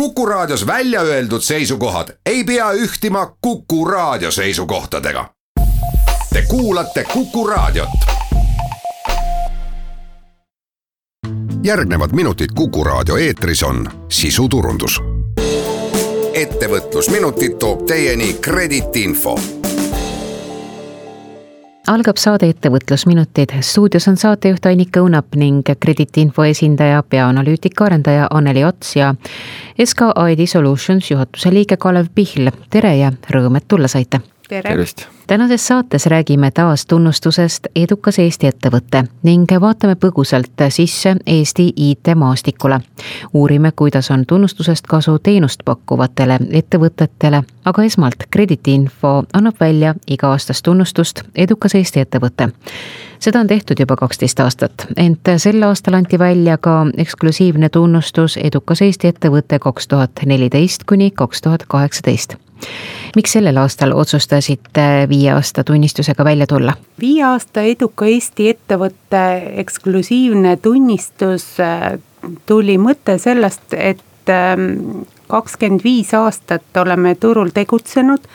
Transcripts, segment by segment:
Kuku Raadios välja öeldud seisukohad ei pea ühtima Kuku Raadio seisukohtadega. Te kuulate Kuku Raadiot. järgnevad minutid Kuku Raadio eetris on sisuturundus. ettevõtlusminutid toob teieni Kredit Info algab saade Ettevõtlusminutid. stuudios on saatejuht Annika Õunap ning krediitinfo esindaja, peaanalüütika arendaja Anneli Ots ja SK ID Solutions juhatuse liige Kalev Pihl. tere ja rõõm, et tulla saite tervist! tänases saates räägime taas tunnustusest Edukas Eesti ettevõte ning vaatame põgusalt sisse Eesti IT-maastikule. uurime, kuidas on tunnustusest kasu teenust pakkuvatele ettevõtetele, aga esmalt krediidiinfo annab välja iga-aastast tunnustust Edukas Eesti ettevõte seda on tehtud juba kaksteist aastat, ent sel aastal anti välja ka eksklusiivne tunnustus Edukas Eesti ettevõte kaks tuhat neliteist kuni kaks tuhat kaheksateist miks sellel aastal otsustasite viie aasta tunnistusega välja tulla? viie aasta eduka Eesti ettevõtte eksklusiivne tunnistus äh, tuli mõte sellest, et ähm, kakskümmend viis aastat oleme turul tegutsenud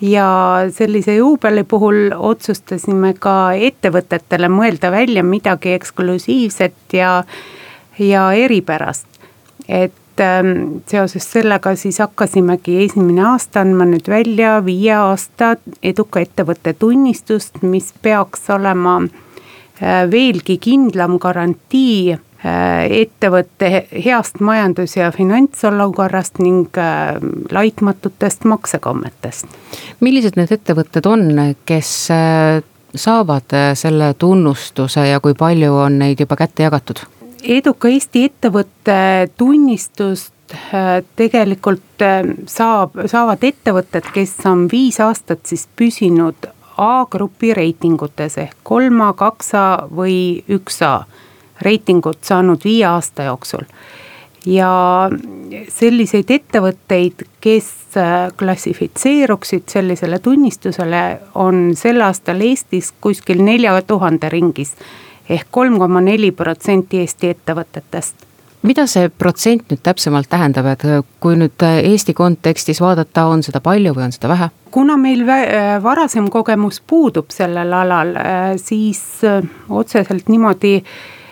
ja sellise juubeli puhul otsustasime ka ettevõtetele mõelda välja midagi eksklusiivset ja, ja eripärast. et Ähm, seoses sellega siis hakkasimegi esimene aasta andma nüüd välja viie aasta eduka ettevõtte tunnistust, mis peaks olema äh, veelgi kindlam garantii äh, ettevõtte heast majandus- ja finantsolukorrast ning äh, laitmatutest maksekommetest. millised need ettevõtted on, kes saavad selle tunnustuse ja kui palju on neid juba kätte jagatud? Eduka Eesti ettevõtte tunnistust äh, tegelikult äh, saab, saavad ettevõtted, kes on viis aastat siis püsinud A-grupi reitingutes ehk kolm A, kaks A või üks A reitingut saanud viie aasta jooksul. ja selliseid ettevõtteid, kes äh, klassifitseeruksid sellisele tunnistusele, on sel aastal Eestis kuskil nelja tuhande ringis ehk kolm koma neli protsenti Eesti ettevõtetest mida see protsent nüüd täpsemalt tähendab, et kui nüüd Eesti kontekstis vaadata, on seda palju või on seda vähe? kuna meil varasem kogemus puudub sellel alal, siis otseselt niimoodi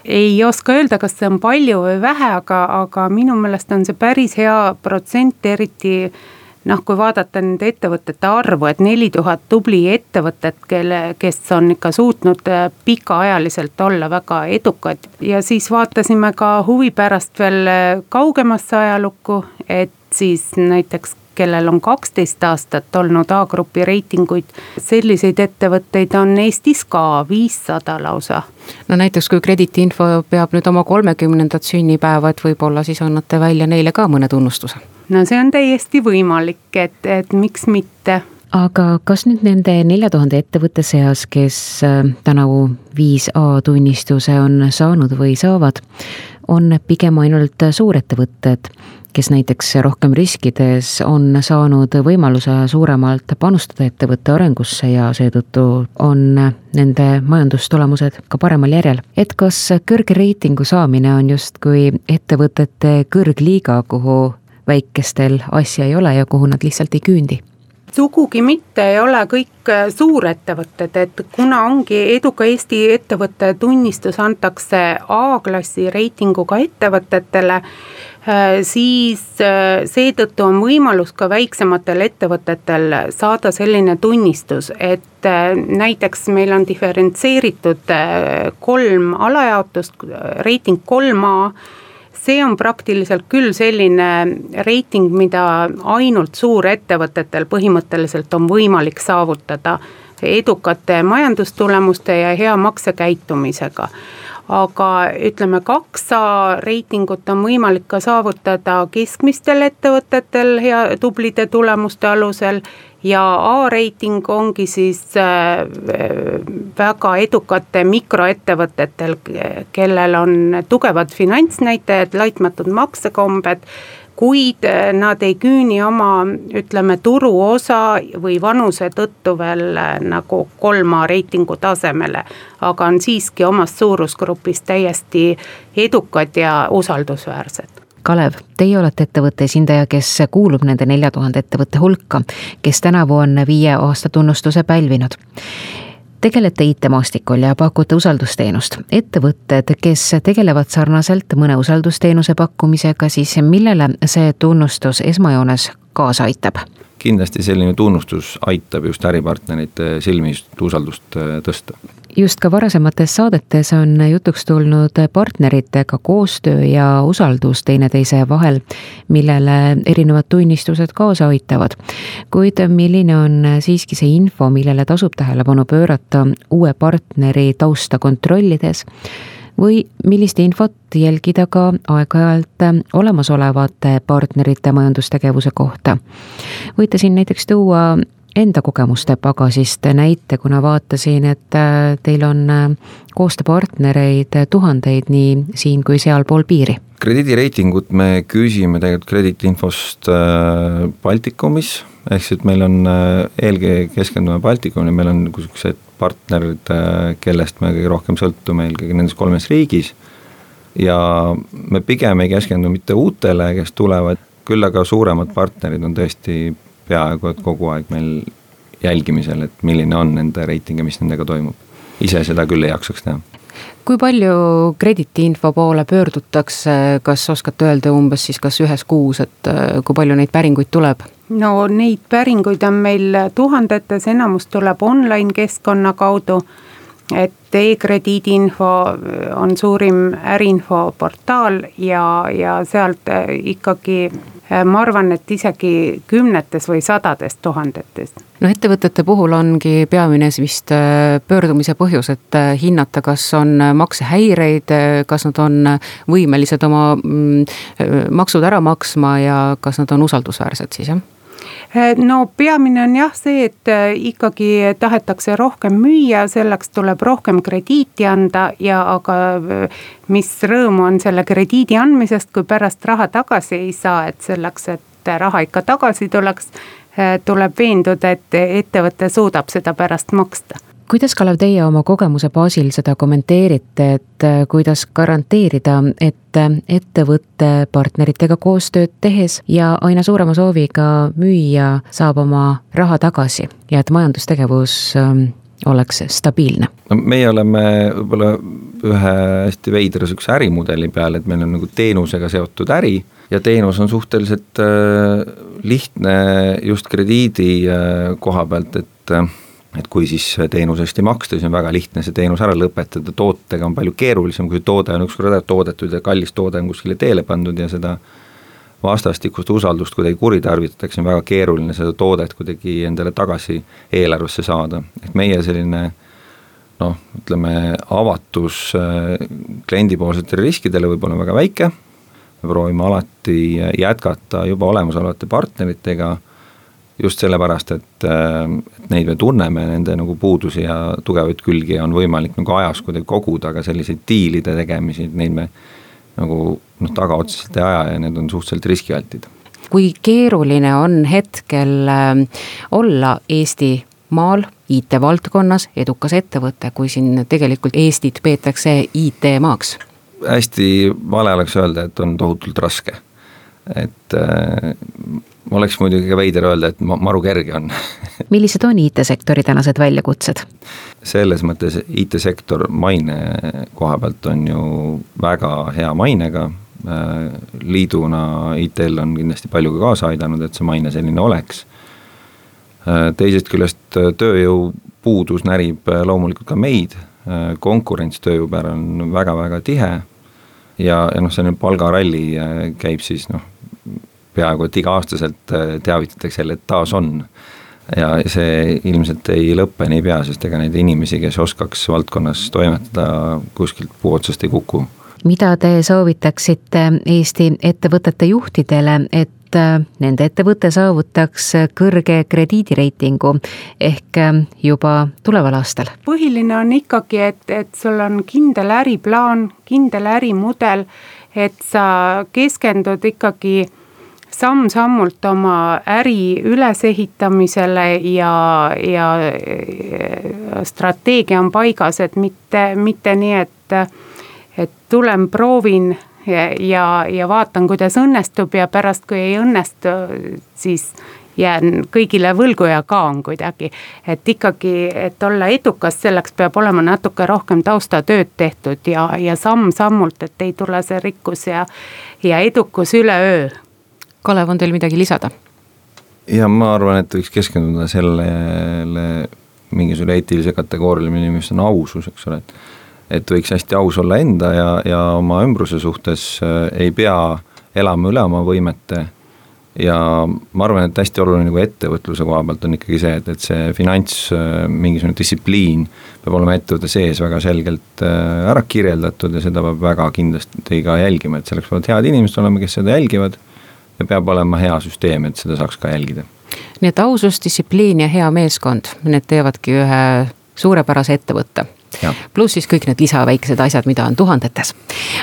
ei oska öelda, kas see on palju või vähe, aga, aga minu meelest on see päris hea protsent, eriti noh, kui vaadata nende ettevõtete arvu, et neli tuhat tubli ettevõtet, kelle, kes on ikka suutnud äh, pikaajaliselt olla väga edukad. ja siis vaatasime ka huvi pärast veel äh, kaugemasse ajalukku, et siis näiteks kellel on kaksteist aastat olnud A-grupi reitinguid, selliseid ettevõtteid on Eestis ka viissada lausa. no näiteks, kui krediitinfo peab nüüd oma kolmekümnendat sünnipäeva, et võib-olla siis annate välja neile ka mõne tunnustuse? No see on täiesti võimalik, et, et miks mitte. Aga kas nüüd nende nelja tuhande ettevõtte seas, kes äh, tänavu viis A tunnistuse on saanud või saavad, on pigem ainult suurettevõtted, kes näiteks rohkem riskides on saanud võimaluse suuremalt panustada ettevõtte arengusse ja seetõttu on nende majandustulemused ka paremal järjel. et kas kõrge reitingu saamine on justkui ettevõtete kõrgliiga, kuhu väikestel asja ei ole ja kuhu nad lihtsalt ei küündi sugugi mitte ei ole kõik äh, suurettevõtted, et kuna ongi eduka Eesti ettevõtte tunnistus antakse A-klassi reitinguga ettevõtetele, siis äh, seetõttu on võimalus ka väiksematel ettevõtetel saada selline tunnistus, et näiteks meil on diferentseeritud kolm alajaotust, reiting kolm A. See on praktiliselt küll selline reiting, mida ainult suurettevõtetel põhimõtteliselt on võimalik saavutada edukate majandustulemuste ja hea maksekäitumisega aga ütleme, kaks A reitingut on võimalik ka saavutada keskmistel ettevõtetel hea, tublide tulemuste alusel. Ja A-reiting ongi siis äh, väga edukate mikroettevõtetel, kellel on tugevad finantsnäitajad, laitmatud maksekombed kuid äh, nad ei küüni oma, ütleme, turuosa või vanuse tõttu veel äh, nagu kolma reitingu tasemele. aga on siiski omas suurusgrupis täiesti edukad ja usaldusväärsed Kalev, teie olete ettevõtte esindaja, kes kuulub nende nelja tuhande ettevõtte hulka, kes tänavu on viie aasta tunnustuse pälvinud tegelete IT-maastikul ja pakute usaldusteenust. ettevõtted, kes tegelevad sarnaselt mõne usaldusteenuse pakkumisega, siis millele see tunnustus esmajoones kaasa aitab? Kindlasti selline tunnustus aitab just äripartnerite silmis usaldust äh, tõsta. just ka varasemates saadetes on jutuks tulnud partneritega koostöö ja usaldus teineteise vahel, millele erinevad tunnistused kaasa aitavad. kuid milline on siiski see info, millele tasub tähelepanu pöörata uue partneri tausta kontrollides või millist infot jälgida ka aeg-ajalt olemasolevate partnerite majandustegevuse kohta. võite siin näiteks tuua enda kogemuste pagasist näite, kuna vaatasin, et teil on koostööpartnereid tuhandeid nii siin kui sealpool piiri. krediidireitingut me küsime tegelikult krediitinfost äh, Baltikumis, ehk siis meil on äh, eelkõige keskendume Baltikumile, meil on niisugused partnerid, äh, kellest me kõige rohkem sõltume eelkõige nendes kolmes riigis. ja me pigem ei keskendu mitte uutele, kes tulevad, küll aga suuremad partnerid on tõesti peaaegu et kogu aeg meil jälgimisel, et milline on nende reiting ja mis nendega toimub. ise seda küll ei jaksaks teha kui palju krediitiinfo poole pöördutakse, kas oskate öelda umbes siis kas ühes kuus, et äh, kui palju neid päringuid tuleb? no neid päringuid on meil tuhandetes, enamus tuleb online keskkonna kaudu. et e-krediidi info on suurim äriinfoportaal ja, ja sealt ikkagi ma arvan, et isegi kümnetes või sadades tuhandetes. no ettevõtete puhul ongi peamine vist äh, pöördumise põhjus, et äh, hinnata, kas on maksehäireid, äh, kas nad on võimelised oma mm, maksud ära maksma ja kas nad on usaldusväärsed siis, jah? Eh, no peamine on jah see, et eh, ikkagi tahetakse rohkem müüa, selleks tuleb rohkem krediiti anda ja aga eh, mis rõõm on selle krediidi andmisest, kui pärast raha tagasi ei saa, et selleks, et raha ikka tagasi tuleks, tuleb veenduda, et ettevõte suudab seda pärast maksta kuidas, Kalev, teie oma kogemuse baasil seda kommenteerite, et äh, kuidas garanteerida, et äh, ettevõtte partneritega koostööd tehes ja aina suurema sooviga müüja saab oma raha tagasi ja et majandustegevus ähm, oleks stabiilne? no meie oleme võib-olla ühe hästi veidra sihukese ärimudeli peal, et meil on nagu teenusega seotud äri ja teenus on suhteliselt äh, lihtne just krediidi koha pealt, et et kui siis teenuse eest ei maksta, siis on väga lihtne see teenus ära lõpetada, tootega on palju keerulisem, kui toode on ükskord ära toodetud ja kallis toode on kuskile teele pandud ja seda vastastikust usaldust kuidagi kuritarvitatakse, on väga keeruline seda toodet kuidagi endale tagasi eelarvesse saada, et meie selline noh, ütleme avatus äh, kliendipoolsetele riskidele võib olla väga väike, me proovime alati jätkata juba olemasolevate partneritega just sellepärast, et, äh, et neid me tunneme, nende nagu puudusi ja tugevaid külgi on võimalik nagu ajas kuidagi koguda, aga selliseid diilide tegemisi, neid me nagu noh, tagaotseselt ei aja ja need on suhteliselt riskialtid. kui keeruline on hetkel äh, olla Eesti maal IT-valdkonnas edukas ettevõte, kui siin tegelikult Eestit peetakse IT-maaks? hästi vale oleks öelda, et on tohutult raske. et äh, oleks muidugi ka veider öelda, et maru kerge on millised on IT-sektori tänased väljakutsed? selles mõttes IT-sektor maine koha pealt on ju väga hea mainega, liiduna ITL on kindlasti palju ka kaasa aidanud, et see maine selline oleks. teisest küljest tööjõupuudus närib loomulikult ka meid, konkurents tööjõu peale on väga-väga tihe ja, ja noh, selline palgaralli käib siis noh, peaaegu et iga-aastaselt äh, teavitatakse jälle, et taas on. ja see ilmselt ei lõpe niipea, sest ega neid inimesi, kes oskaks valdkonnas toimetada, kuskilt puu otsast ei kuku. mida te soovitaksite Eesti ettevõtete juhtidele, et äh, nende ettevõte saavutaks kõrge krediidireitingu ehk äh, juba tuleval aastal? põhiline on ikkagi, et, et sul on kindel äriplaan, kindel ärimudel, et sa keskendud ikkagi samm-sammult oma äri ülesehitamisele ja, ja strateegia on paigas, et mitte, mitte nii, et, et tulen proovin ja, ja, ja vaatan, kuidas õnnestub ja pärast, kui ei õnnestu, siis jään kõigile võlgu ja kaon kuidagi. et ikkagi, et olla edukas, selleks peab olema natuke rohkem taustatööd tehtud ja, ja samm-sammult, et ei tule see rikkus ja, ja edukus üleöö. Kalev, on teil midagi lisada? ja ma arvan, et võiks keskenduda sellele mingisugune eetilise kategooriale, mis on ausus, eks ole, et et võiks hästi aus olla enda ja, ja oma ümbruse suhtes, äh, ei pea elama üle oma võimete. Ja ma arvan, et hästi oluline nagu ettevõtluse koha pealt on ikkagi see, et, et see finants, äh, mingisugune distsipliin peab olema ettevõtte sees väga selgelt äh, ära kirjeldatud ja seda peab väga kindlasti ka jälgima, et selleks peavad head inimesed olema, kes seda jälgivad peab olema hea süsteem, et seda saaks ka jälgida. nii et ausus, distsipliin ja hea meeskond, need teevadki ühe suurepärase ettevõtte pluss siis kõik need lisaväiksed asjad, mida on tuhandetes.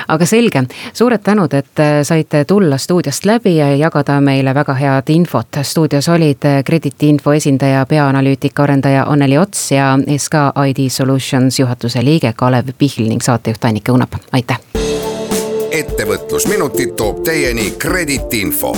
aga selge, suured tänud, et äh, saite tulla stuudiost läbi ja jagada meile väga head infot. stuudios olid äh, Krediti info esindaja, peaanalüütika arendaja Anneli Ots ja SK ID Solutions juhatuse liige Kalev Pihl ning saatejuht Annika Unap, aitäh. Ettevõtlusminutid toob teieni Krediti info